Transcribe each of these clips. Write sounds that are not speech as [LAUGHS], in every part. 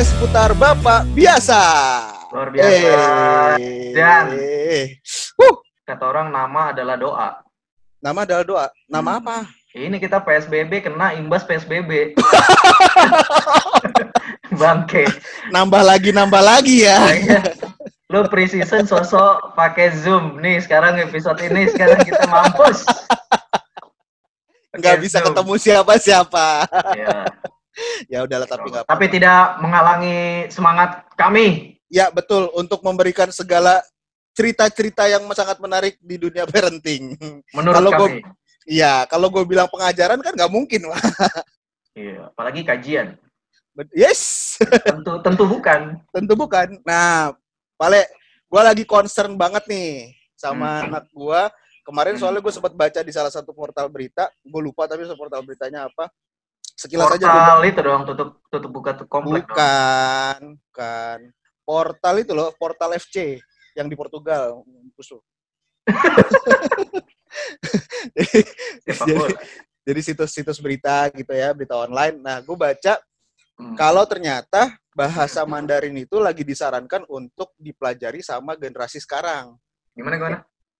Podcast putar Bapak biasa. Luar biasa. Eh. Dan Wuh, kata orang nama adalah doa. nama adalah doa. Nama Hmm. apa? Ini kita PSBB kena imbas PSBB. [LAUGHS] Bangke. Nambah lagi, nambah lagi ya. Lu pre-season sosok pakai Zoom. Nih sekarang episode ini sekarang kita mampus. Nggak bisa Zoom. ketemu siapa-siapa. Ya. Ya udahlah, tapi nggak Tapi apa-apa. tidak menghalangi semangat kami. Ya betul, untuk memberikan segala cerita-cerita yang sangat menarik di dunia parenting. Menurut Kalau gua- kami. Iya, kalau gue bilang pengajaran kan nggak mungkin. Iya, apalagi kajian. Yes, Tentu tentu bukan. tentu bukan. Nah, Pale, gue lagi concern banget nih sama Hmm. anak gue. Kemarin Hmm. soalnya gue sempat baca di salah satu portal berita, gue lupa tapi portal beritanya apa. Sekilas aja gue Portal itu dong tutup tutup buka tuh komplek dong. bukan, bukan. Portal itu loh, portal FC yang di Portugal. Lu. [LAUGHS] jadi, jadi, jadi situs-situs berita gitu ya, berita online. Nah, gue baca Hmm. kalau ternyata bahasa Mandarin itu lagi disarankan untuk dipelajari sama generasi sekarang. Gimana gimana?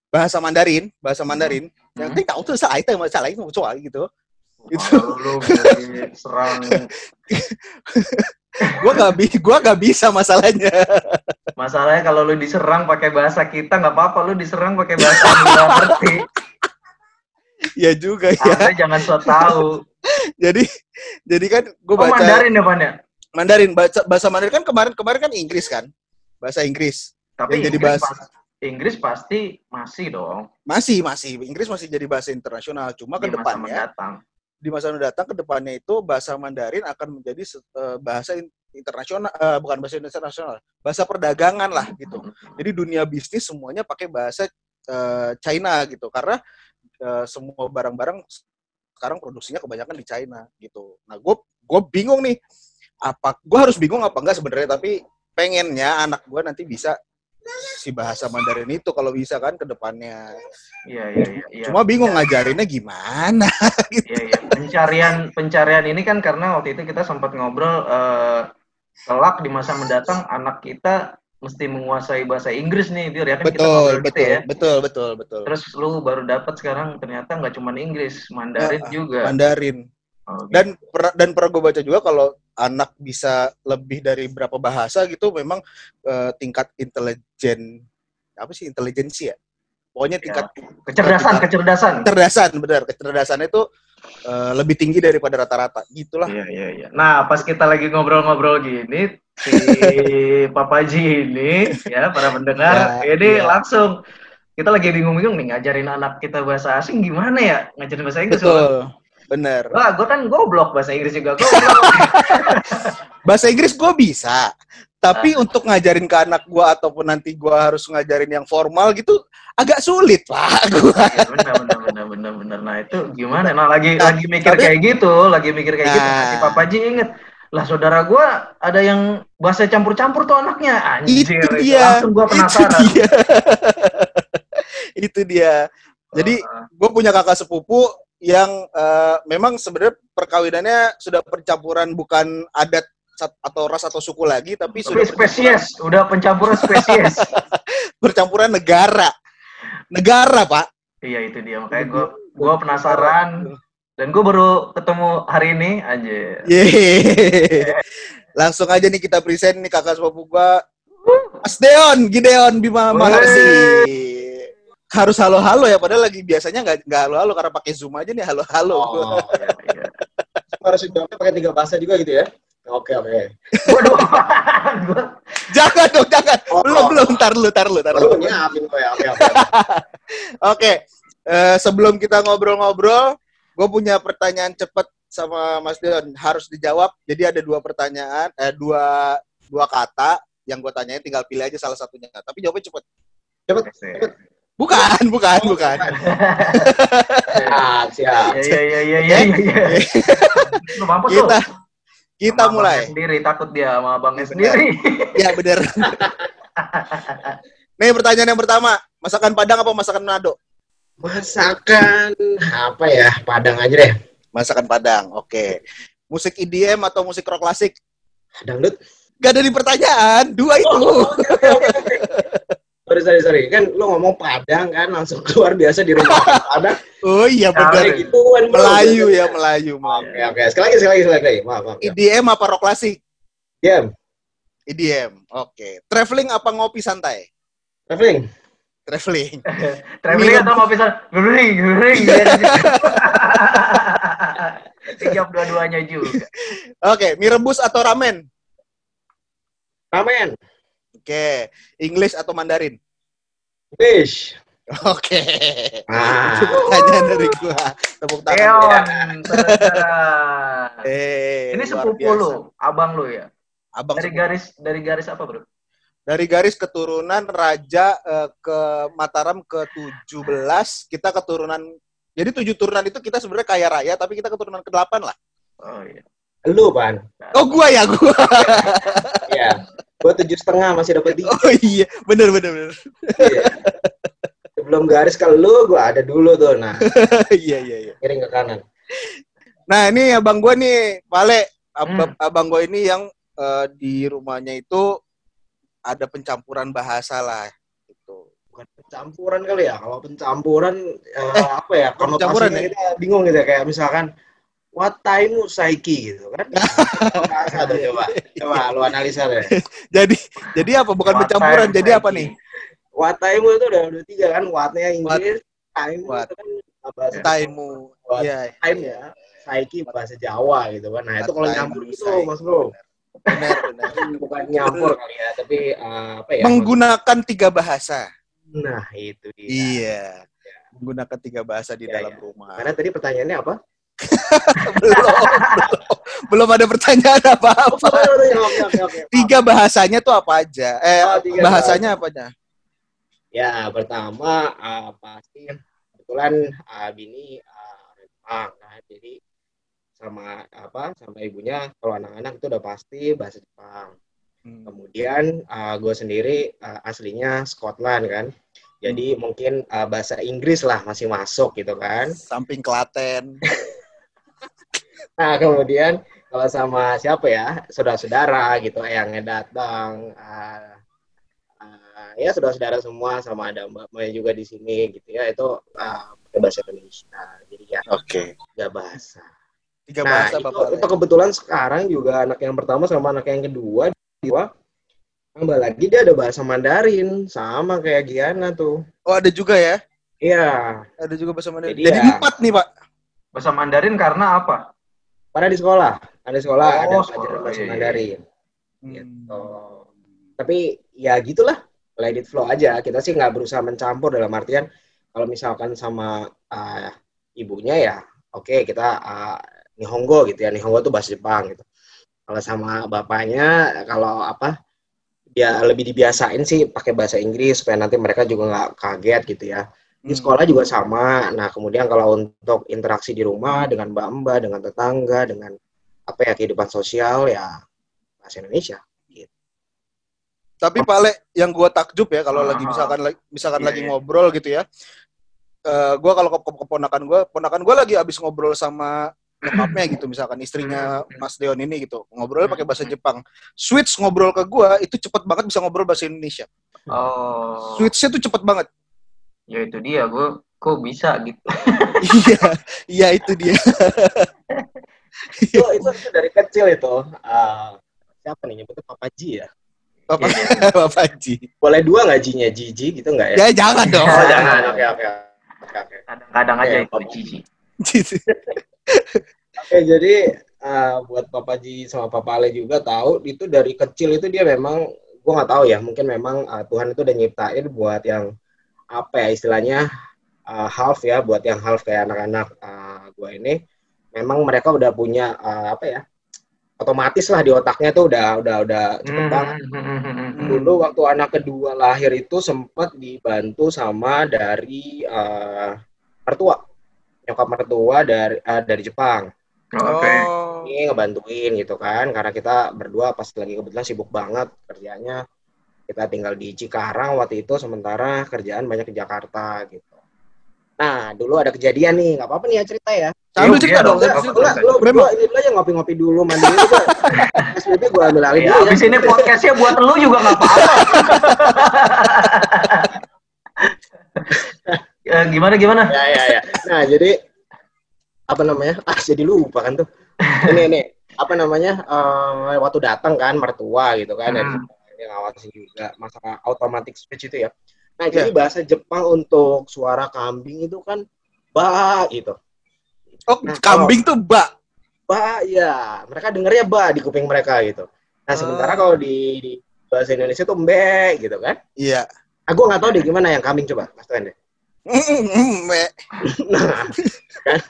Bahasa Mandarin, bahasa Mandarin, yang Hmm. penting tahu tuh saya itu masalah itu soal gitu. Itu. Lu serang [LAUGHS] Gua gak bi, gua gak bisa masalahnya. masalahnya kalau lu diserang pakai bahasa kita nggak apa-apa lu diserang pakai bahasa yang ngerti ya juga ya. anda jangan so tahu Jadi, jadi kan gue oh baca Mandarin ya Pan ya Mandarin, baca, bahasa Mandarin kan kemarin kemarin kan Inggris kan, bahasa Inggris. tapi Yang jadi bahasa- pas- Inggris pasti masih dong Masih masih Inggris masih jadi bahasa internasional. Cuma ke di masa depannya mendatang di masa mendatang ke depannya itu bahasa Mandarin akan menjadi eh, bahasa in- internasional eh, bukan bahasa internasional, bahasa perdagangan lah gitu. Jadi dunia bisnis semuanya pakai bahasa eh, China gitu karena eh, semua barang-barang sekarang produksinya kebanyakan di China gitu. Nah, gue gue bingung nih apa gue harus bingung apa enggak sebenarnya tapi pengennya anak gue nanti bisa si bahasa Mandarin itu kalau bisa kan ke depannya. iya iya iya iya Cuma bingung ngajarinnya gimana. [LAUGHS] iya iya pencarian pencarian ini kan karena waktu itu kita sempat ngobrol eh, kelak di masa mendatang anak kita mesti menguasai bahasa Inggris nih dia kan kita betul, gitu betul, ya betul, betul, betul. terus lu baru dapat sekarang ternyata nggak cuma Inggris Mandarin Ah, juga Mandarin. Oh, gitu. Dan per- dan pernah gue baca juga kalau anak bisa lebih dari berapa bahasa gitu memang eh, tingkat intelijen apa sih intelijensi ya? Pokoknya tingkat kecerdasan kecerdasan kecerdasan benar, kecerdasannya itu eh, lebih tinggi daripada rata-rata. Gitulah. Iya iya iya. Nah pas kita lagi ngobrol-ngobrol gini si [LAUGHS] Papa Ji ini ya para pendengar Ya, ini iya. langsung kita lagi bingung-bingung nih ngajarin anak kita bahasa asing gimana ya ngajarin bahasa Inggris. Betul. Bener. Wah gue kan goblok bahasa Inggris juga goblok. [LAUGHS] Bahasa Inggris gue bisa, tapi untuk ngajarin ke anak gue ataupun nanti gue harus ngajarin yang formal gitu agak sulit pak. Gua. Iya, bener bener bener bener bener. Nah itu gimana? Nah lagi Nah, lagi mikir tapi- kayak gitu, lagi mikir kayak gitu. Nah. Si Papa Ji inget lah saudara gue ada yang bahasa campur-campur tuh anaknya itu anjir dia. langsung gue Itu penasaran dia. [LAUGHS] itu dia. Jadi Heeh. gue punya kakak sepupu yang eh, memang sebenarnya perkawinannya sudah percampuran bukan adat atau ras atau suku lagi, tapi sudah Tapi spesies, udah pencampuran spesies. [LAUGHS] percampuran negara. Negara, Pak. iya itu dia makanya gue gue penasaran dan gue baru ketemu hari ini aja. Yeay. Langsung aja nih kita present nih kakak sepupu gua. Mas Deon, Gideon Bima. Maharsi. Harus halo-halo ya, padahal lagi biasanya nggak nggak halo-halo karena pakai Zoom aja nih halo-halo. Oh, Iya, iya. harus dijawabnya pakai tiga bahasa juga gitu ya? Oke, oke. Waduh, [LAUGHS] jangan dong, jangan. Oh. Belum, belum. Ntar lu, ntar lu, ntar lu. Nyiapin gue ya, oke, oke. [LAUGHS] Oke, eh, sebelum kita ngobrol-ngobrol, gue punya pertanyaan cepat sama Mas Deon. Harus dijawab. Jadi ada dua pertanyaan, eh, dua dua kata yang gue tanyain. Tinggal pilih aja salah satunya. Tapi jawabnya cepet. Bukan, bukan, bukan. Siap, siap. Iya iya iya iya iya. iya. Lu mampus lu. kita kita Sama mulai. Sendiri takut dia sama abangnya Benar. sendiri. Ya bener. [LAUGHS] Nih pertanyaan yang pertama, masakan Padang apa masakan Manado? Masakan apa ya? Padang aja deh. Masakan Padang, oke. Musik EDM atau musik rock klasik? Dangdut. Gak ada di pertanyaan, dua itu. Oh, oke, oke. Sorry, sorry, sorry. Kan lu ngomong Padang kan langsung keluar biasa di rumah Padang. [LAUGHS] Oh iya Kayak benar. gitu kan. bro. Melayu ya, Melayu. Oke, oke. Sekali lagi, sekali lagi, sekali lagi. Maaf, maaf. Ya. EDM apa rock klasik? Diam. EDM. Oke. Traveling apa ngopi santai? Traveling. Traveling. [LAUGHS] Traveling atau mau pisah? Bering, bering. [LAUGHS] Dijawab dua-duanya juga. Oke, mie rebus atau ramen? Ramen. Oke. English atau Mandarin? Fish. Oke. Ah. [LAUGHS] Itu pertanyaan dari gua. Tepuk tangan. Eon, saudara. Eh, Ini sepupu lu, abang lu ya. Abang Dari sepupu. garis dari garis apa, Bro? dari garis keturunan raja eh, ke Mataram ke 17, kita keturunan jadi tujuh turunan itu kita sebenarnya kaya raya, tapi kita keturunan ke-8 lah. Oh iya. Lu, Pan. Oh, gua ya, gua. Iya. [LAUGHS] Gua tujuh setengah masih dapat tiga. Oh iya, bener bener bener. Iya. Sebelum garis ke lu, gua ada dulu tuh. Nah, [LAUGHS] iya iya iya. miring ke kanan. Nah, ini abang gua nih, Pale. Ab- Hmm. Abang gua ini yang eh, di rumahnya itu ada pencampuran bahasa lah gitu. Bukan pencampuran kali ya. Kalau pencampuran eh, apa ya? pencampuran Konotasinya ya? kita bingung gitu ya. Kayak misalkan What time Saiki gitu kan? [LAUGHS] Tuh coba. Coba lu analisa deh. Jadi jadi apa? Bukan What pencampuran, jadi apa nih? What time itu udah udah tiga kan? What-nya Inggris, time What? itu kan bahasa Time-mu. What Iya. time ya. Saiki bahasa Jawa gitu kan. Nah, itu kalau What nyampur gitu, Saiki. Mas Bro. Benar benar. [LAUGHS] Bukan nyampur kali ya, tapi eh, apa ya? Menggunakan tiga bahasa. Nah, itu dia. Iya. Menggunakan tiga bahasa di Iya, dalam iya. rumah. Karena tadi pertanyaannya apa? Belum, belum, belum ada pertanyaan apa-apa. oke. Tiga bahasanya tuh apa aja? Eh, Oh, tiga bahasanya apa aja? Ya, pertama uh, pasti kebetulan uh, bini uh, Jepang kan. Jadi sama apa sama ibunya kalau anak-anak itu udah pasti bahasa Jepang. Hmm. Kemudian uh, gue sendiri uh, aslinya Scotland kan. Jadi mungkin uh, bahasa Inggris lah masih masuk gitu kan. Samping Klaten. [LAUGHS] Nah, kemudian kalau sama siapa ya? Saudara-saudara gitu yang datang uh, uh, ya saudara-saudara semua sama ada Mbak Maya juga di sini gitu ya. Itu uh, pakai bahasa Indonesia. Jadi ya Oke. tiga bahasa. Tiga Nah, bahasa itu, Bapak. itu kebetulan sekarang juga anak yang pertama sama anak yang kedua dua tambah lagi dia ada bahasa Mandarin sama kayak Giana tuh. Oh, ada juga ya? Iya, Ada juga bahasa Mandarin. Jadi Jadi, ya- empat nih, Pak. Bahasa Mandarin karena apa? Pada di sekolah, ada sekolah ada Oh, pelajaran sekolah, bahasa iya, iya. Mandarin. Hmm. Gitu. Tapi ya gitulah, let it flow aja. Kita sih nggak berusaha mencampur dalam artian kalau misalkan sama uh, ibunya ya, oke kita uh, Nihongo gitu ya. Nihongo tuh bahasa Jepang gitu. Kalau sama bapaknya, kalau apa dia lebih dibiasain sih pakai bahasa Inggris supaya nanti mereka juga nggak kaget gitu ya. Di Hmm. sekolah juga sama. Nah, kemudian kalau untuk interaksi di rumah dengan mbak-mbak, dengan tetangga, dengan apa ya kehidupan sosial ya bahasa Indonesia. Tapi Pak Le, yang gua takjub ya kalau lagi Ah. misalkan lagi- misalkan Iya, lagi iya. ngobrol gitu ya. Eh gua kalau ke, ke keponakan gua, ponakan gua lagi abis ngobrol sama nyokapnya gitu misalkan istrinya Mas Deon ini gitu. Ngobrolnya pakai bahasa Jepang. Switch ngobrol ke gua itu cepet banget bisa ngobrol bahasa Indonesia. Oh, Switchnya tuh cepet banget. Ya itu dia. Gue kok bisa gitu. [LAUGHS] iya, iya itu dia. itu, itu, itu dari kecil itu uh, siapa nih nyebutnya Papa Ji ya Bapak, Iya. [LAUGHS] Bapak Haji. boleh dua nggak Ji-nya Jiji gitu nggak ya Ya jangan dong. oh jangan oke oke Kadang-kadang aja Iya, itu Papa. cici. Oke, jadi uh, buat Papa Ji sama Papa Ale juga tahu itu dari kecil itu dia memang gua nggak tahu ya mungkin memang uh, Tuhan itu udah nyiptain buat yang apa ya istilahnya uh, half ya buat yang half kayak anak-anak uh, gua ini memang mereka udah punya uh, apa ya otomatis lah di otaknya tuh udah udah udah cepet Hmm, banget. hmm, hmm, dulu waktu anak kedua lahir itu sempat dibantu sama dari uh, mertua. Nyokap mertua dari uh, dari Jepang. Oke. Oh. ini ngebantuin gitu kan karena kita berdua pas lagi kebetulan sibuk banget kerjanya kita tinggal di Cikarang waktu itu sementara kerjaan banyak di Jakarta gitu Nah, dulu ada kejadian nih, nggak apa-apa nih ya cerita ya. Sambil Yuk, cerita iya dong. dong, Sambil apa-apa. cerita. Enggak, lu Bremo. gua ini dulu aja ngopi-ngopi dulu, mandi dulu gua. SPP gua ambil alih Ya, dulu ya. abis ini podcastnya buat lu juga nggak apa-apa. [LAUGHS] Ya, gimana gimana? Ya, ya, ya. Nah, jadi apa namanya? Ah, jadi lupa kan tuh. Ini ini apa namanya? eh, waktu datang kan mertua gitu kan Hmm. Yang ngawasin juga masalah automatic switch itu ya. Nah, jadi bahasa Jepang untuk suara kambing itu kan ba gitu. Oh, Nah, kambing tuh bak. Ba ya, mereka dengernya ba di kuping mereka gitu. Nah, sementara kalau di, di bahasa Indonesia tuh mbe gitu kan. Iya. Ah, gua nggak tahu deh gimana yang kambing coba, Mas Tuan deh. Mm, me. Nah, kan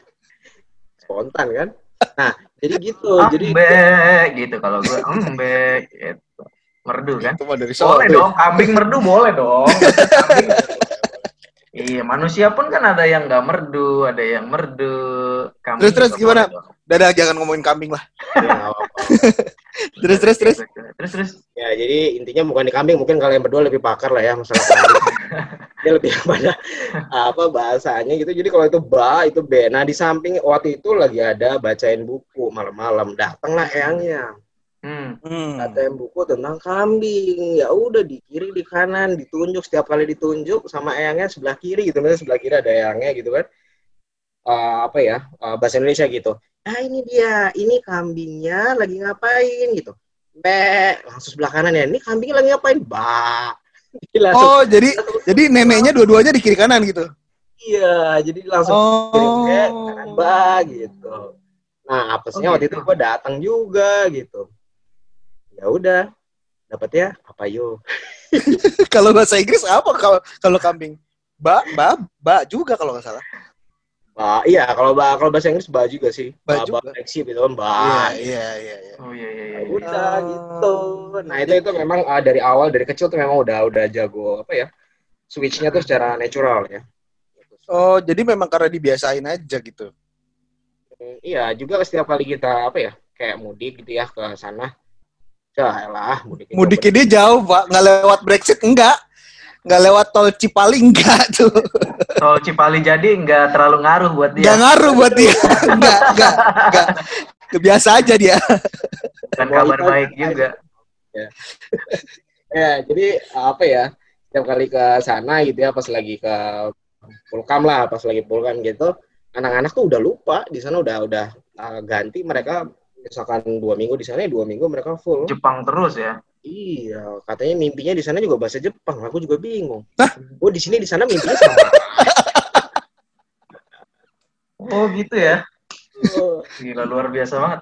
spontan kan. Nah, jadi gitu. Jadi Embe gitu kalau gue embe gitu. Merdu kan? Itu mah dari Boleh dong, kambing merdu boleh dong. Kambing. [LAUGHS] Iya, manusia pun kan ada yang nggak merdu, ada yang merdu. Kambing Terus, terus gimana? dong. Dadah, jangan ngomongin kambing lah. ya, apa-apa. [LAUGHS] Terus, terus, terus. Terus, terus. Ya, jadi intinya bukan di kambing, mungkin kalian berdua lebih pakar lah ya masalah kambing. [LAUGHS] Dia lebih pada apa bahasanya gitu. Jadi kalau itu ba, itu b. Nah, di samping waktu itu lagi ada bacain buku malam-malam. Datanglah eyangnya. Hmm. Hmm. Bacain buku tentang kambing. Ya udah di kiri, di kanan, ditunjuk setiap kali ditunjuk sama eyangnya sebelah kiri gitu. Misalnya sebelah kiri ada eyangnya gitu kan. Eh, apa ya? eh, bahasa Indonesia gitu. Nah, ini dia. Ini kambingnya lagi ngapain gitu. Be, langsung sebelah kanan ya. Ini kambingnya lagi ngapain? Ba. Jadi [LAUGHS] langsung Oh, jadi jadi neneknya dua-duanya di kiri kanan gitu. Iya, jadi langsung Oh. kirim ke kanan ba gitu. Nah, apesnya Oh, waktu gitu. itu gue datang juga gitu. Ya udah, dapetnya apa yo? [LAUGHS] kalau bahasa Inggris apa kalau kalau kambing? Ba, ba, ba juga kalau nggak salah. Ba, iya kalau ba, kalau bahasa Inggris ba juga sih. Ba Ba, ba, juga. flexi gitu kan ba. Iya, iya, iya, iya. Oh iya iya iya. Ya udah Ah. gitu. Nah, itu itu memang ah, dari awal dari kecil tuh memang udah udah jago apa ya? Switch-nya tuh secara natural ya. Oh, jadi memang karena dibiasain aja gitu. Hmm, Iya, juga setiap kali kita apa ya? Kayak mudik gitu ya ke sana. Ya lah, mudik dia jauh, Pak. Nggak lewat Brexit, enggak. Nggak lewat tol Cipali, enggak tuh. Tol Cipali jadi nggak terlalu ngaruh buat Nggak dia. ngaruh buat dia. Enggak, enggak, enggak. Kebiasa aja dia. Dan kabar baik juga. Ya, jadi apa ya? Setiap kali ke sana gitu ya, pas lagi ke Pulkam lah, pas lagi Pulkam gitu, anak-anak tuh udah lupa di sana udah udah uh, ganti mereka misalkan dua minggu di sana ya dua minggu mereka full. Jepang terus ya. Iya, katanya mimpinya di sana juga bahasa Jepang. Aku juga bingung. Hah? Oh, di sini di sana mimpinya sama. [LAUGHS] Oh gitu ya. Oh, Gila luar biasa banget.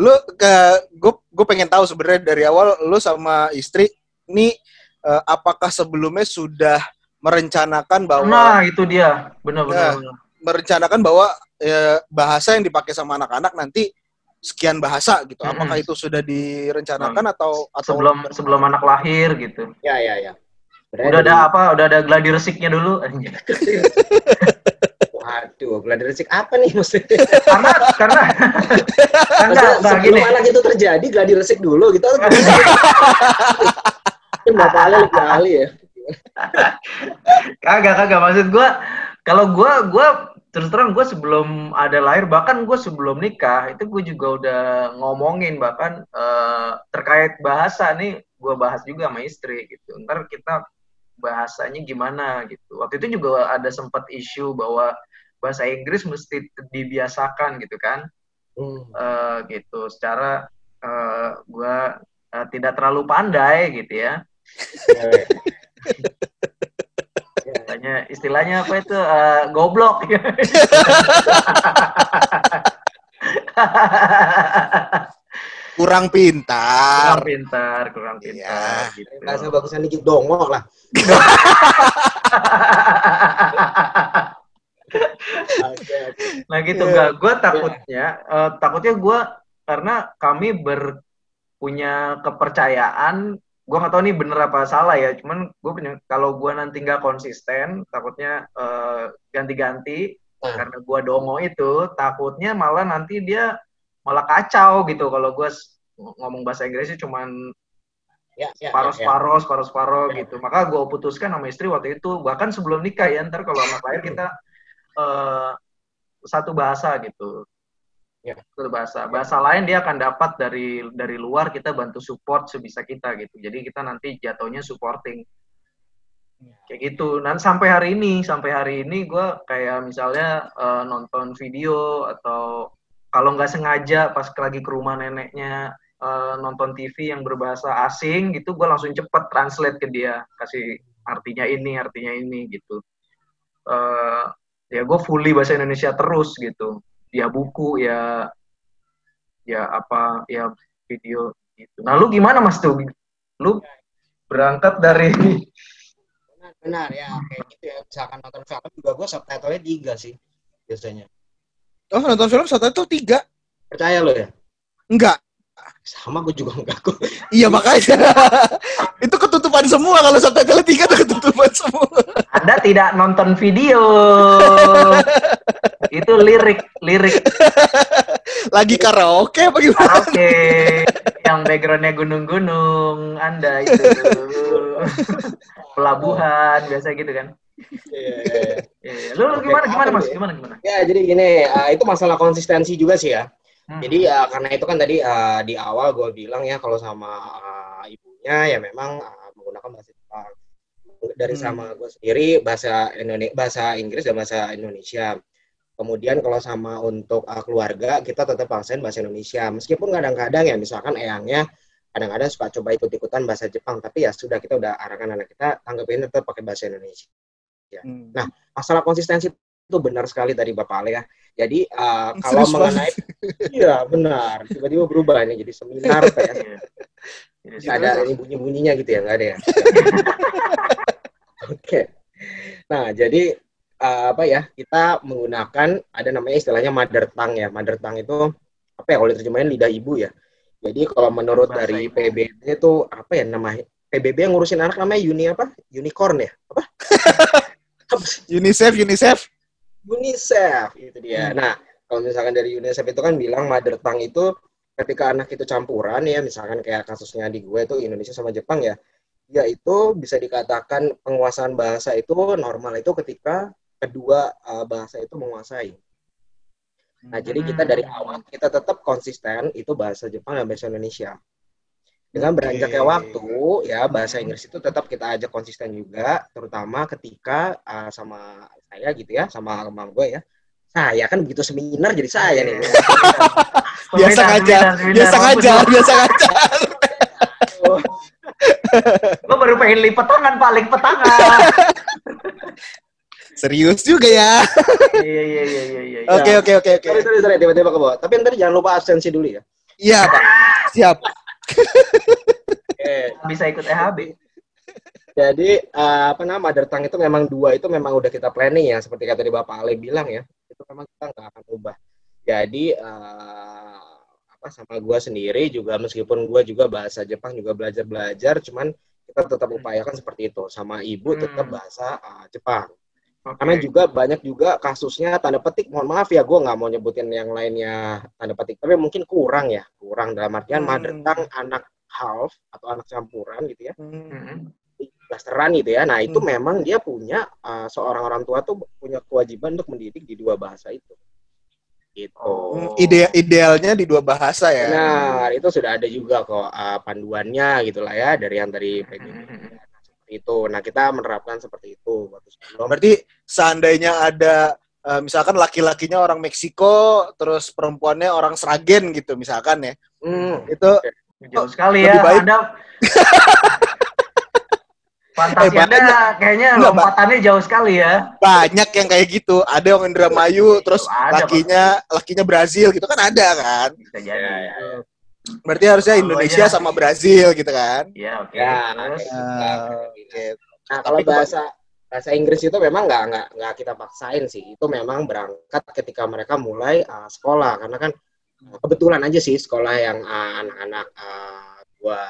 Lu ke gue gue pengen tahu sebenarnya dari awal lu sama istri ini eh, apakah sebelumnya sudah merencanakan bahwa Nah itu dia. Benar-benar. Ya. merencanakan bahwa eh, bahasa yang dipakai sama anak-anak nanti sekian bahasa gitu. Apakah itu sudah direncanakan atau atau Sebelum sebelum anak lahir gitu. ya, ya, ya. Sebenarnya Udah ada apa? Udah ada gladi resiknya dulu. [LAUGHS] Waduh, gladi resik apa nih maksudnya? karena karena [LAUGHS] enggak enggak sebelum gini. anak itu terjadi, gladi resik dulu gitu. Kan bapak Ali lebih ahli ya. Kagak kagak maksud gua kalau gua gua terus terang gue sebelum ada lahir bahkan gue sebelum nikah itu gue juga udah ngomongin bahkan eh, terkait bahasa nih gue bahas juga sama istri gitu. Ntar kita bahasanya gimana gitu. Waktu itu juga ada sempat isu bahwa bahasa Inggris mesti dibiasakan gitu kan. Hmm. Eh, gitu. Secara eh, gue eh, tidak terlalu pandai gitu ya [LAUGHS] Ya, ya. istilahnya apa itu Eh, goblok [LAUGHS] kurang kurang pintar. pintar kurang pintar gitu Bahasa bagusan dikit dongo lah. [LAUGHS] Nah gitu Iya. gak gue takutnya eh, takutnya gue karena kami ber punya kepercayaan gue nggak tahu nih bener apa salah ya cuman gue kalau gue nanti nggak konsisten takutnya eh, ganti-ganti Hmm. karena gue dongo itu takutnya malah nanti dia malah kacau gitu kalau gue ngomong bahasa Inggrisnya cuman Ya, ya, separuh ya, ya. separuh separuh separuh Ya. gitu maka gue putuskan sama istri waktu itu bahkan sebelum nikah ya ntar kalau anak lahir kita eh, satu bahasa gitu Ya. bahasa bahasa lain dia akan dapat dari dari luar kita bantu support sebisa kita gitu. Jadi kita nanti jatuhnya supporting. Kayak gitu. Dan sampai hari ini sampai hari ini gue kayak misalnya eh, nonton video atau kalau nggak sengaja pas lagi ke rumah neneknya eh, nonton TV yang berbahasa asing gitu gue langsung cepet translate ke dia. Kasih artinya ini artinya ini gitu. Eh, ya gue fully bahasa Indonesia terus gitu ya buku ya ya apa ya video gitu nah lu gimana mas tuh lu berangkat dari [LAUGHS] Benar, benar ya kayak gitu ya. Misalkan nonton film juga gue subtitlenya tiga sih biasanya. Oh, nonton film subtitle tiga? Percaya lo ya? Enggak. Sama gue juga enggak kok. Iya makanya. [LAUGHS] itu ketutupan semua kalau subtitle tiga tuh ketutupan semua. Anda tidak nonton video. [LAUGHS] itu lirik, lirik Lagi karaoke apa gimana? karaoke yang backgroundnya gunung-gunung. Anda itu pelabuhan biasa gitu kan. Iya, iya, iya. Iya. Lu, lu gimana gimana mas? ya? Gimana gimana? Ya jadi gini, uh, itu masalah konsistensi juga sih ya. Hmm. Jadi uh, karena itu kan tadi uh, di awal gue bilang ya kalau sama uh, ibunya ya memang uh, menggunakan bahasa Jepang. Dari Hmm. sama gue sendiri bahasa Indonesia, bahasa Inggris dan bahasa Indonesia. Kemudian kalau sama untuk uh, keluarga kita tetap paksain bahasa Indonesia. Meskipun kadang-kadang ya misalkan eyangnya kadang-kadang suka coba ikut-ikutan bahasa Jepang, tapi ya sudah kita udah arahkan anak kita tanggapin tetap pakai bahasa Indonesia. Hmm. Nah, masalah konsistensi itu benar sekali tadi Bapak Ale ya. Jadi uh, kalau Serius mengenai iya benar, tiba-tiba berubah nih jadi seminar kayak Iya. Iya, ada ini bunyi-bunyinya gitu ya, nggak ada ya. [LAUGHS] Oke. Nah, jadi uh, apa ya? Kita menggunakan ada namanya istilahnya mother tongue ya. Mother tongue itu apa ya kalau diterjemahin lidah ibu ya. Jadi kalau menurut Bahasa dari ibu. PBB itu apa ya namanya? PBB yang ngurusin anak namanya uni apa? Unicorn ya? Apa? [LAUGHS] UNICEF, UNICEF. UNICEF itu dia. Nah, kalau misalkan dari UNICEF itu kan bilang mother tongue itu ketika anak itu campuran ya, misalkan kayak kasusnya di gue itu Indonesia sama Jepang ya, ya itu bisa dikatakan penguasaan bahasa itu normal itu ketika kedua uh, bahasa itu menguasai. Nah, jadi kita dari Hmm. awal kita tetap konsisten itu bahasa Jepang dan bahasa Indonesia. Dengan beranjaknya Oke. waktu, ya bahasa Inggris itu tetap kita ajak konsisten juga, terutama ketika uh, sama saya gitu ya, sama teman gue ya. Saya kan begitu seminar jadi saya nih. [LAUGHS] Biasa Seminar, aja, biasa aja, biasa aja. [LAUGHS] Gua baru pengen lipat tangan, Pak, lipat tangan. [LAUGHS] Serius juga ya. Iya, iya, iya, iya, iya. Oke, oke, oke, oke. Sorry, sorry, sorry, tiba-tiba ke bawah. Tapi ntar jangan lupa absensi dulu ya. Iya, Pak. Siap. Oke. Bisa ikut EHB. Jadi eh, apa nama mother tongue itu memang dua itu memang udah kita planning ya seperti kata tadi Bapak Ale bilang ya itu memang kita nggak akan ubah. Jadi eh, apa sama gua sendiri juga meskipun gua juga bahasa Jepang juga belajar belajar cuman kita tetap upayakan seperti itu sama ibu tetap Hmm. bahasa eh, Jepang. Oke. Karena juga banyak juga kasusnya tanda petik mohon maaf ya gua nggak mau nyebutin yang lainnya tanda petik tapi mungkin kurang ya kurang dalam artian Hmm. mother tongue anak half atau anak campuran gitu ya Mm-mm. Blasteran gitu ya. Nah, itu Hmm. memang dia punya uh, seorang orang tua tuh punya kewajiban untuk mendidik di dua bahasa itu. Gitu. Oh. Hmm, Ide idealnya di dua bahasa ya. Nah, itu sudah ada juga kok uh, panduannya gitulah ya dari yang. Nah, seperti itu. Nah, kita menerapkan seperti itu. Berarti seandainya ada eh, misalkan laki-lakinya orang Meksiko, terus perempuannya orang Sragen gitu misalkan ya. Hmm. Itu Jauh sekali Lebih ya. baik. Anda [LAUGHS] Fantasi Eh, Anda kayaknya Enggak, lompatannya jauh sekali ya. banyak yang kayak gitu. Ada yang Indramayu, terus Ada, lakinya lakinya Brazil gitu kan ada kan. Bisa Ya, jadi. ya, Berarti harusnya Indonesia aja- sama Brazil gitu kan. Iya, oke. Ya, Terus kayak Ah, gitu. Oke. Nah, kalau Tapi bahasa bahasa Inggris itu memang nggak nggak nggak kita paksain sih. Itu memang berangkat ketika mereka mulai uh, sekolah karena kan uh, kebetulan aja sih sekolah yang uh, anak-anak uh, gua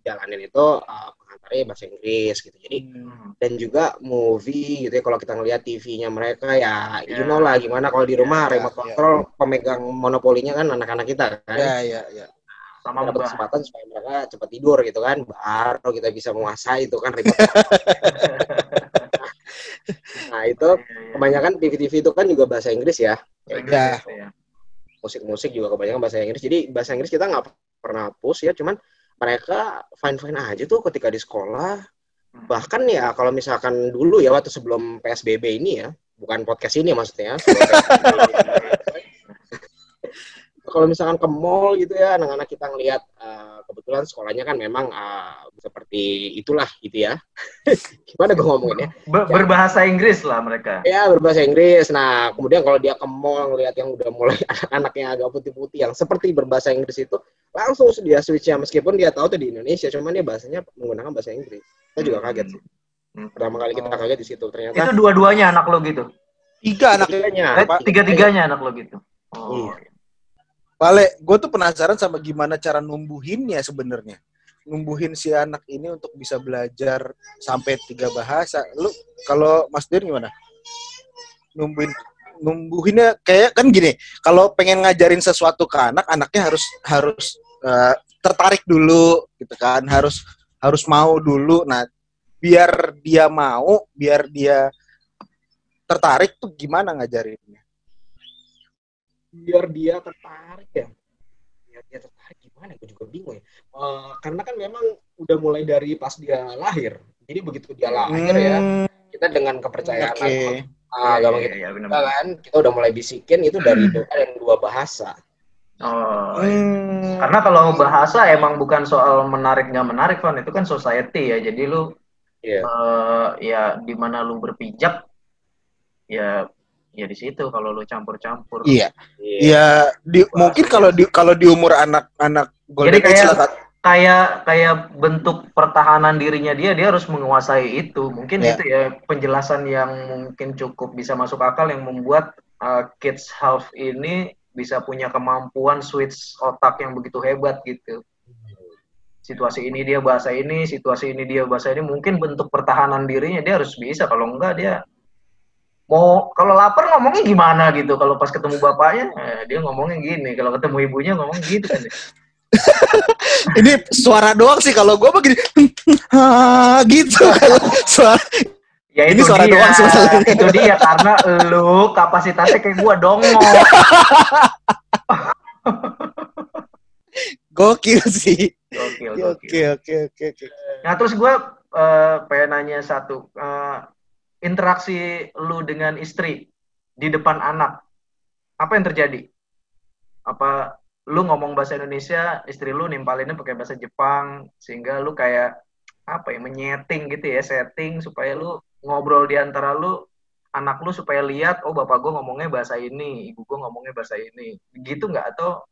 jalanin itu uh, pengantarnya bahasa Inggris gitu. Jadi Hmm. dan juga movie gitu ya kalau kita ngelihat TV-nya mereka ya Ya. you know lah gimana kalau di rumah Ya, remote ya. control pemegang monopolinya kan anak-anak kita kan. Ya, ya, ya. sama dapat kesempatan supaya mereka cepat tidur gitu kan baru kita bisa menguasai itu kan ribet [LAUGHS] nah itu Iya, iya. kebanyakan TV-TV itu kan juga bahasa Inggris ya Ya. Inggris, ya. musik-musik juga kebanyakan bahasa Inggris jadi bahasa Inggris kita nggak pernah push ya cuman mereka fine-fine aja tuh ketika di sekolah Hmm. bahkan ya kalau misalkan dulu ya waktu sebelum PSBB ini ya bukan podcast ini maksudnya. [LAUGHS] kalau misalkan ke mall gitu ya anak-anak kita ngelihat eh, kebetulan sekolahnya kan memang eh, seperti itulah gitu ya [LAUGHS] gimana gue ngomongin ya Ber- berbahasa Inggris lah mereka. ya berbahasa Inggris nah kemudian kalau dia ke mall ngelihat yang udah mulai [LAUGHS] anak-anak yang agak putih-putih yang seperti berbahasa Inggris itu langsung dia switch ya meskipun dia tahu tuh di Indonesia cuman dia bahasanya menggunakan bahasa Inggris kita juga kaget sih Hmm. pertama kali kita Oh. kaget di situ ternyata Itu dua-duanya anak lo gitu. Tiga anak ketiganya Eh, Apa? tiga-tiganya anak lo gitu. Oh. Iya. Vale, gue tuh penasaran sama gimana cara numbuhinnya sebenarnya. Numbuhin si anak ini untuk bisa belajar sampai tiga bahasa. Lu kalau Mas Dir gimana? Numbuhin numbuhinnya kayak kan gini, kalau pengen ngajarin sesuatu ke anak, anaknya harus harus eh, tertarik dulu gitu kan, harus harus mau dulu. Nah, biar dia mau, biar dia tertarik tuh gimana ngajarinnya? Biar dia tertarik ya biar dia tertarik gimana gue juga bingung ya Eh, karena kan memang udah mulai dari pas dia lahir jadi begitu dia lahir ya Hmm, kita dengan kepercayaan Oke. agama- agama Iya, kita iya, benar. juga kan kita udah mulai bisikin itu dari doa dan dua bahasa Oh, iya. Hmm. Karena kalau bahasa emang bukan soal menarik nggak menarik, Van. Itu kan society ya. Jadi lu Iya. eh, ya di mana lu berpijak ya ya di situ kalau lu campur-campur. Iya. Ya, di, mungkin kalau di kalau di umur anak-anak Jadi Golden Age kayak- lah, Kak. Kayak kayak bentuk pertahanan dirinya dia dia harus menguasai itu. Mungkin Ya. itu ya penjelasan yang mungkin cukup bisa masuk akal yang membuat eh, kids half ini bisa punya kemampuan switch otak yang begitu hebat gitu. situasi ini dia bahasa ini, situasi ini dia bahasa ini, mungkin bentuk pertahanan dirinya dia harus bisa. Kalau enggak dia mau kalau lapar ngomongnya gimana gitu. Kalau pas ketemu bapaknya eh, dia ngomongnya gini. Kalau ketemu ibunya ngomong gitu kan. [LAUGHS] Ini suara doang sih kalau gua begini [LAUGHS] gitu kalau suara Ya Ini suara dia, doang sebenarnya. itu dia karena lu kapasitasnya kayak gua dongol. [LAUGHS] gokil sih. Gokil, Oke gokil. oke oke oke. Nah terus gue eh, pengen nanya satu, Eh, interaksi lu dengan istri di depan anak, apa yang terjadi? Apa lu ngomong bahasa Indonesia, istri lu nimpalinnya pakai bahasa Jepang, sehingga lu kayak apa ya menyeting gitu ya, setting supaya lu ngobrol di antara lu, anak lu supaya lihat, oh bapak gue ngomongnya bahasa ini, ibu gue ngomongnya bahasa ini, gitu nggak atau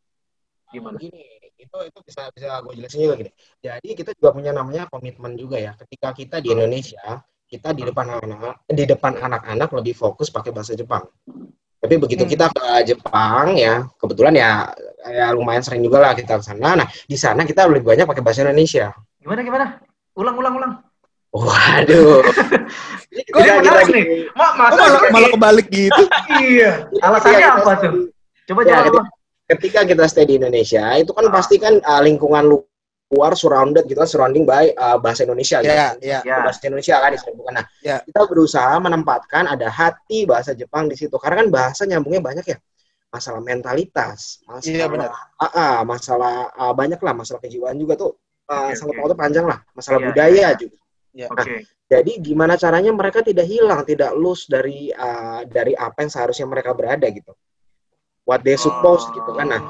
gimana? Begini, itu itu bisa bisa gue jelasin juga gini. Jadi kita juga punya namanya komitmen juga ya. Ketika kita di Indonesia, kita di depan anak di depan anak-anak lebih fokus pakai bahasa Jepang. Tapi begitu Hmm. kita ke Jepang ya, kebetulan ya, ya lumayan sering juga lah kita ke sana. Nah, di sana kita lebih banyak pakai bahasa Indonesia. Gimana gimana? Ulang ulang ulang. Waduh. [LAUGHS] Kok Ketika menarik kita- nih? Kok masa malah, malah kebalik gitu. [LAUGHS] Iya. Alasannya ketika apa kita- tuh? Coba Ya, jawab. ketika, ketika kita stay di Indonesia, itu kan Ah. pasti kan uh, lingkungan lu- luar surrounded gitu kan, surrounding by uh, bahasa Indonesia gitu. Ya, ya. Ya. bahasa Indonesia kan disebutkan. Nah, Ya. kita berusaha menempatkan ada hati bahasa Jepang di situ karena kan bahasa nyambungnya banyak ya. Masalah mentalitas, masalah Iya, benar. Ah, ah, masalah ah, banyak lah masalah kejiwaan juga tuh uh, Oke, sangkut oke. pautnya panjang lah, masalah Iya, budaya juga. Oke. Jadi gimana caranya mereka tidak hilang, tidak lose dari uh, dari apa yang seharusnya mereka berada gitu. What they supposed gitu kan. Nah,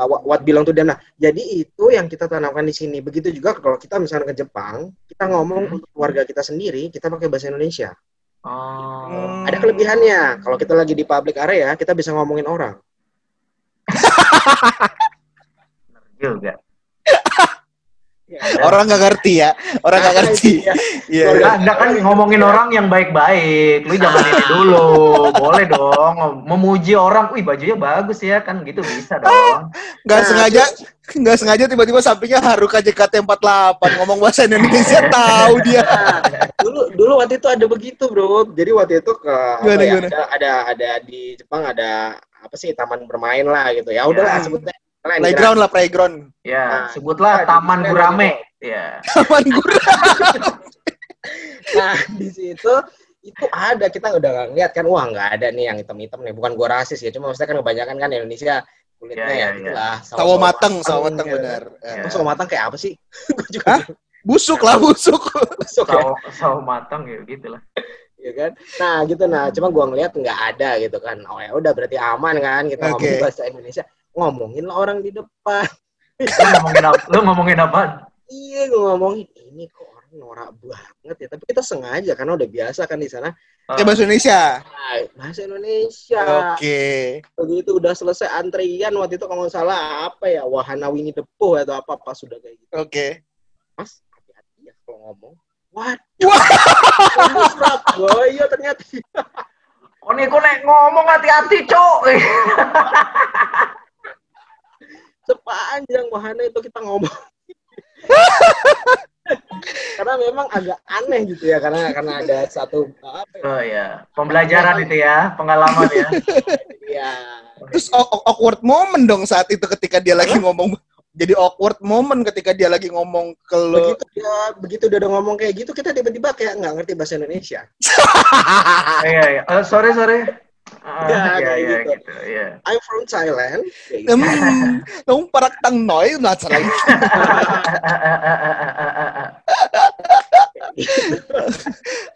uh, what, what belong to them. Nah, jadi itu yang kita tanamkan di sini. Begitu juga kalau kita misalnya ke Jepang, kita ngomong Hmm. untuk keluarga kita sendiri, kita pakai bahasa Indonesia. Oh. Ada kelebihannya. Kalau kita lagi di public area, kita bisa ngomongin orang. [LAUGHS] Juga. Orang nggak ngerti ya. Orang nggak ngerti. Iya. Iya. Keluarga- iya. Nah, Anda kan ngomongin orang yang baik-baik. Lu jangan ini dulu. Boleh dong. Memuji orang, wih bajunya bagus ya. Kan gitu bisa dong. Nggak Nah, sengaja nggak sengaja tiba-tiba sampingnya Haruka JKT48 ngomong bahasa Indonesia [LAUGHS] tahu dia. Nah, dulu dulu waktu itu ada begitu, Bro. Jadi waktu itu ke Gimana, ya, gimana? ada, ada ada di Jepang ada apa sih taman bermain lah gitu. Ya udahlah Ya. sebutnya Kalian Playground lah playground. Ya, Nah, sebutlah nah, [LAUGHS] Taman Gurame. Ya. Taman gurame. Nah, di situ itu ada kita udah ngeliat kan wah nggak ada nih yang hitam-hitam nih bukan gua rasis ya cuma maksudnya kan kebanyakan kan Indonesia kulitnya Ya, ya, ya, gitulah Sawo mateng, sawo mateng ya. benar. Ya. Emang sawo mateng kayak apa sih [LAUGHS] Gua juga? Busuk lah, busuk. masuk ya Sawo, sawo matang ya gitu lah. [LAUGHS] ya kan nah gitu nah cuma gua ngeliat nggak ada gitu kan oh ya udah berarti aman kan kita Oke. ngomong bahasa Indonesia ngomongin lah orang di depan Lu ngomongin apa? Lu ngomongin apa? iya gua ngomongin ini kok orang norak banget ya tapi kita sengaja karena udah biasa kan di sana Ya bahasa Indonesia. Bahasa Indonesia Oke. begitu udah selesai antrian waktu itu kalau nggak salah apa ya wahana Winnie the Pooh atau apa apa sudah kayak gitu Oke. mas hati-hati ya kalau ngomong waduh Wah. Surabaya ternyata Oh nih kok nek ngomong hati-hati, Cok. [LAUGHS] sepanjang wahana itu kita ngomong [LAUGHS] karena memang agak aneh gitu ya karena karena ada satu apa ya, Oh ya, pembelajaran itu ya, pengalaman ya. [LAUGHS] ya Terus aw- aw- awkward moment dong saat itu ketika dia lagi ngomong. Jadi awkward moment ketika dia lagi ngomong ke lo. begitu dia begitu dia udah ngomong kayak gitu kita tiba-tiba kayak nggak ngerti bahasa Indonesia [LAUGHS] Iya, iya. Eh, sorry, sorry. Ah, Ya, iya, kayak iya, gitu. gitu. Iya. I'm from Thailand. Hmm, nung parak tang noy nggak salah.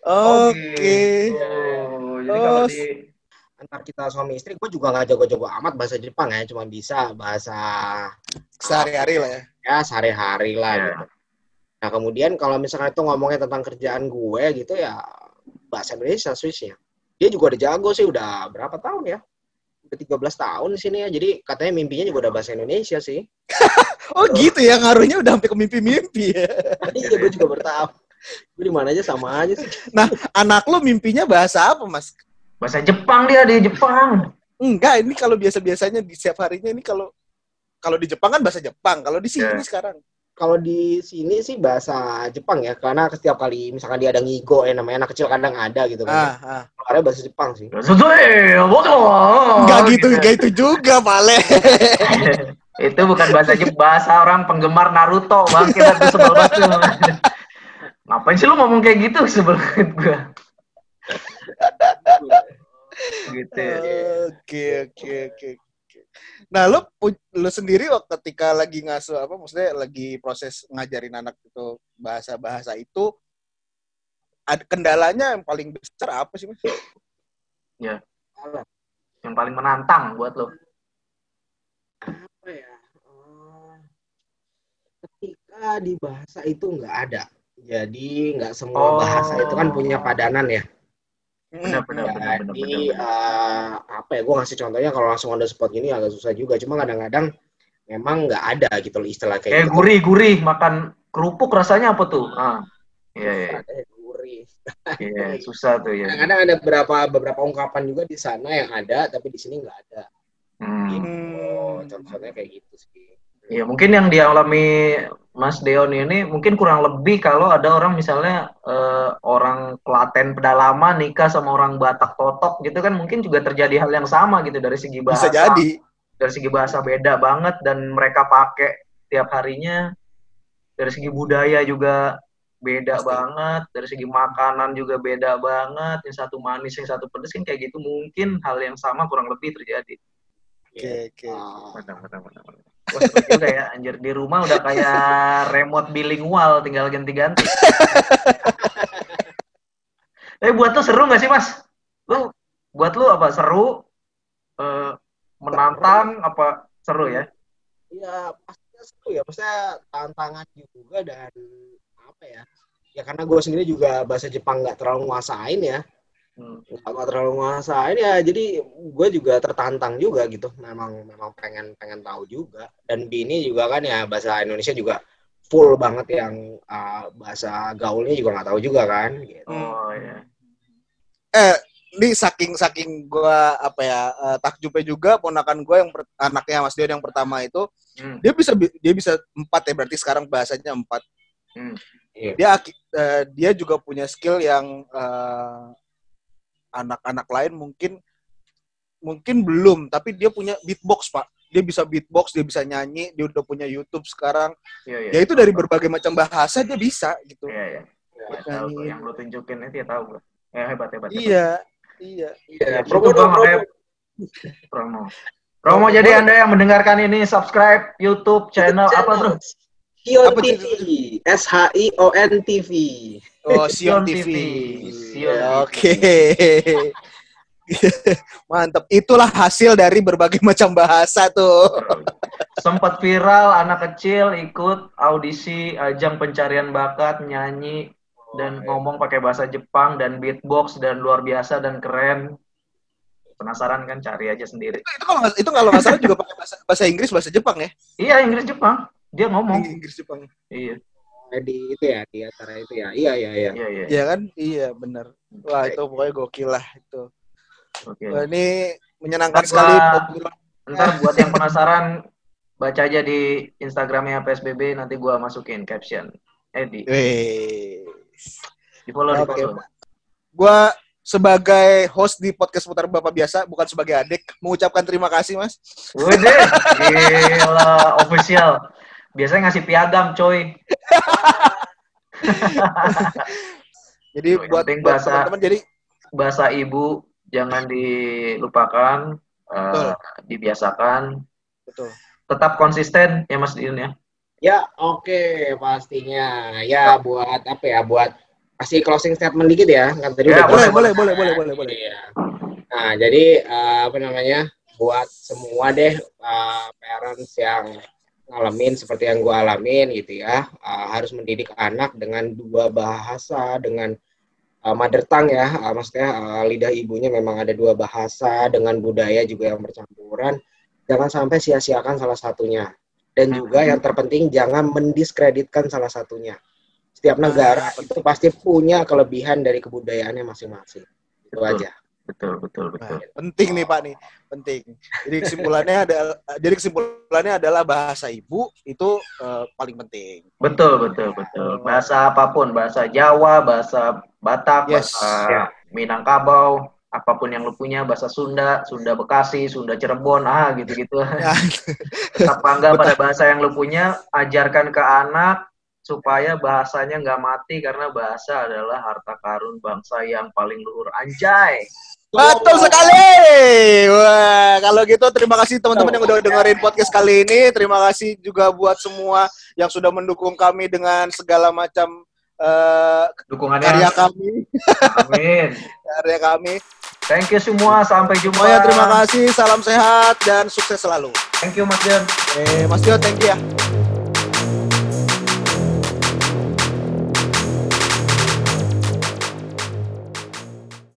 Oke. Oh, jadi kalau di antar kita suami istri gue juga nggak jago-jago amat bahasa Jepang ya cuma bisa bahasa Sehari-hari lah ya. ya sehari-hari lah Ya. gitu. Nah kemudian kalau misalkan itu ngomongnya tentang kerjaan gue gitu ya bahasa Indonesia Swissnya. Dia juga udah jago sih udah berapa tahun ya? Udah 13 tahun di sini ya. Jadi katanya mimpinya juga udah bahasa Indonesia sih. [LAUGHS] Oh gitu ya ngaruhnya udah sampai ke mimpi-mimpi ya. [LAUGHS] iya gue juga bertahun. Gue di mana aja sama aja sih. Anak lo mimpinya bahasa apa mas? bahasa Jepang dia di Jepang. Enggak, ini kalau biasa-biasanya di setiap harinya ini kalau kalau di Jepang kan bahasa Jepang, kalau di sini Ya. sekarang. Kalau di sini sih bahasa Jepang ya, karena setiap kali misalkan dia ada ngigo ya namanya anak kecil kadang ada gitu kan. Ah, ah. Keluarnya bahasa Jepang sih. Enggak gitu, enggak itu juga, Pale. [LAUGHS] itu bukan bahasa Jepang, bahasa orang penggemar Naruto, Bang. Kita tuh sebel banget. Ngapain sih lu ngomong kayak gitu sebel banget gua. [LAUGHS] gitu. Oke, oke, oke. Nah, lo pu- lo sendiri waktu ketika lagi ngasuh apa maksudnya lagi proses ngajarin anak itu bahasa-bahasa itu ada kendalanya yang paling besar apa sih, Mas? Yang paling menantang buat lo. apa ya eh, ketika di bahasa itu nggak ada jadi nggak semua Oh. bahasa itu kan punya padanan ya Benar, benar, benar, jadi benar, benar. eh, apa ya gue ngasih contohnya kalau langsung on the spot gini agak susah juga cuma kadang-kadang memang nggak ada gitu loh istilah kayak Kayak gitu gurih-gurih makan kerupuk rasanya apa tuh? Ah. Iya, iya. Ada yang gurih. Iya, susah tuh ya. kadang-kadang ada beberapa beberapa ungkapan juga di sana yang ada tapi di sini nggak ada Hmm. oh contohnya kayak gitu sih Ya mungkin yang dialami Mas Deon ini mungkin kurang lebih kalau ada orang misalnya eh, orang Klaten pedalaman nikah sama orang Batak Totok gitu kan mungkin juga terjadi hal yang sama gitu dari segi bahasa. Bisa jadi. Dari segi bahasa beda banget dan mereka pakai tiap harinya. Dari segi budaya juga beda Pasti. banget, dari segi makanan juga beda banget. Yang satu manis, yang satu pedes kan kayak gitu mungkin hal yang sama kurang lebih terjadi. Oke, oke. Ah, Benar, benar, benar, benar. Wah, juga ya, anjir. Di rumah udah kayak remote bilingual, tinggal ganti-ganti. [LAUGHS] Tapi buat lu seru gak sih, Mas? Lu, buat lu apa? Seru? Eh, menantang? Apa seru ya? ya pastinya seru ya maksudnya tantangan juga dan apa ya ya karena gue sendiri juga bahasa Jepang nggak terlalu nguasain ya. Nggak nggak terlalu nguasain ya jadi gue juga tertantang juga gitu memang memang pengen pengen tahu juga dan bini juga kan ya bahasa Indonesia juga full banget yang uh, bahasa gaulnya juga nggak tahu juga kan gitu. Oh, iya. Eh, ini saking saking gua apa ya eh, takjubnya juga ponakan gua yang per- anaknya Mas Dion yang pertama itu Hmm. dia bisa bi- dia bisa empat ya berarti sekarang bahasanya empat. Hmm. Iya. Dia eh, dia juga punya skill yang eh, anak-anak lain mungkin mungkin belum tapi dia punya beatbox pak dia bisa beatbox, dia bisa nyanyi, dia udah punya YouTube sekarang. Iya, iya. Ya itu dari berbagai macam bahasa dia bisa gitu. Iya, iya. Gua tahu tuh, yang lu tunjukin itu ya tahu gue. Ya hebat hebat. hebat. Iya, iya. Iya, Ya, promo dong, promo. promo. Promo jadi Anda yang mendengarkan ini subscribe YouTube channel apa bro? Sion Apa TV, S H I O N TV. Oh, Sion TV. TV. Ya, TV. Oke. [LAUGHS] Mantap. Itulah hasil dari berbagai [LAUGHS] macam bahasa tuh. Sempat viral anak kecil ikut audisi ajang pencarian bakat nyanyi dan ngomong pakai bahasa Jepang dan beatbox dan luar biasa dan keren. Penasaran kan cari aja sendiri. Itu kalau nggak- itu kalau nggak salah juga pakai bahasa, bahasa Inggris, bahasa Jepang ya. Iya Inggris Jepang. Dia ngomong. Inggris Jepang. Iya. Di itu ya, di acara itu ya. Iya, iya, iya. Iya iya. Iya kan? Iya, benar. Wah, itu pokoknya gokil lah itu. Oke. Wah, ini menyenangkan Ntar sekali gua-. Ntar [LAUGHS] buat yang penasaran baca aja di Instagramnya PSBB nanti gua masukin caption. Eh di Wih. di follow di Oke. follow. Gua sebagai host di podcast putar bapak biasa, bukan sebagai adik, mengucapkan terima kasih mas. Wede, [LAUGHS] gila official. Biasanya ngasih piagam, coy. [LAUGHS] Jadi Yang buat, penting buat bahasa- teman-teman, jadi Bahasa ibu jangan dilupakan, eh, Betul. dibiasakan. betul. Tetap konsisten ya Mas Diun ya. Ya, oke, pastinya. Ya, buat apa ya? Buat kasih closing statement dikit ya. Kan tadi Ya, udah Boleh, boleh, boleh, boleh, boleh, boleh. Iya. Nah, jadi eh, apa namanya? Buat semua deh eh, parents yang ngalamin seperti yang gue alamin gitu ya, eh, harus mendidik anak dengan dua bahasa, dengan eh, mother tongue ya, eh, maksudnya eh, lidah ibunya memang ada dua bahasa dengan budaya juga yang bercampuran. Jangan sampai sia-siakan salah satunya. Dan juga yang terpenting jangan mendiskreditkan salah satunya. Setiap negara itu pasti punya kelebihan dari kebudayaannya masing-masing. Itu Betul. aja. Betul, betul, betul. Nah, penting nih Pak nih, penting. Jadi kesimpulannya adalah jadi kesimpulannya adalah bahasa ibu itu eh, paling penting. Betul, betul, betul. Bahasa apa pun, bahasa Jawa, bahasa Batak, Yes. bahasa Ya. Minangkabau, apa pun yang lu punya, bahasa Sunda, Sunda Bekasi, Sunda Cirebon, ah gitu-gitu. Nah, [LAUGHS] Tetap bangga pada bahasa yang lu punya, ajarkan ke anak supaya bahasanya nggak mati karena bahasa adalah harta karun bangsa yang paling luhur. Anjay. Betul sekali. Wah, kalau gitu terima kasih teman-teman yang udah dengerin podcast kali ini. Terima kasih juga buat semua yang sudah mendukung kami dengan segala macam eh, Dukungannya. karya kami, Amin. [LAUGHS] karya kami. Thank you semua. Sampai jumpa. Semuanya terima kasih, salam sehat dan sukses selalu. Thank you Mas Jon. Eh, Mas Tio, thank you ya.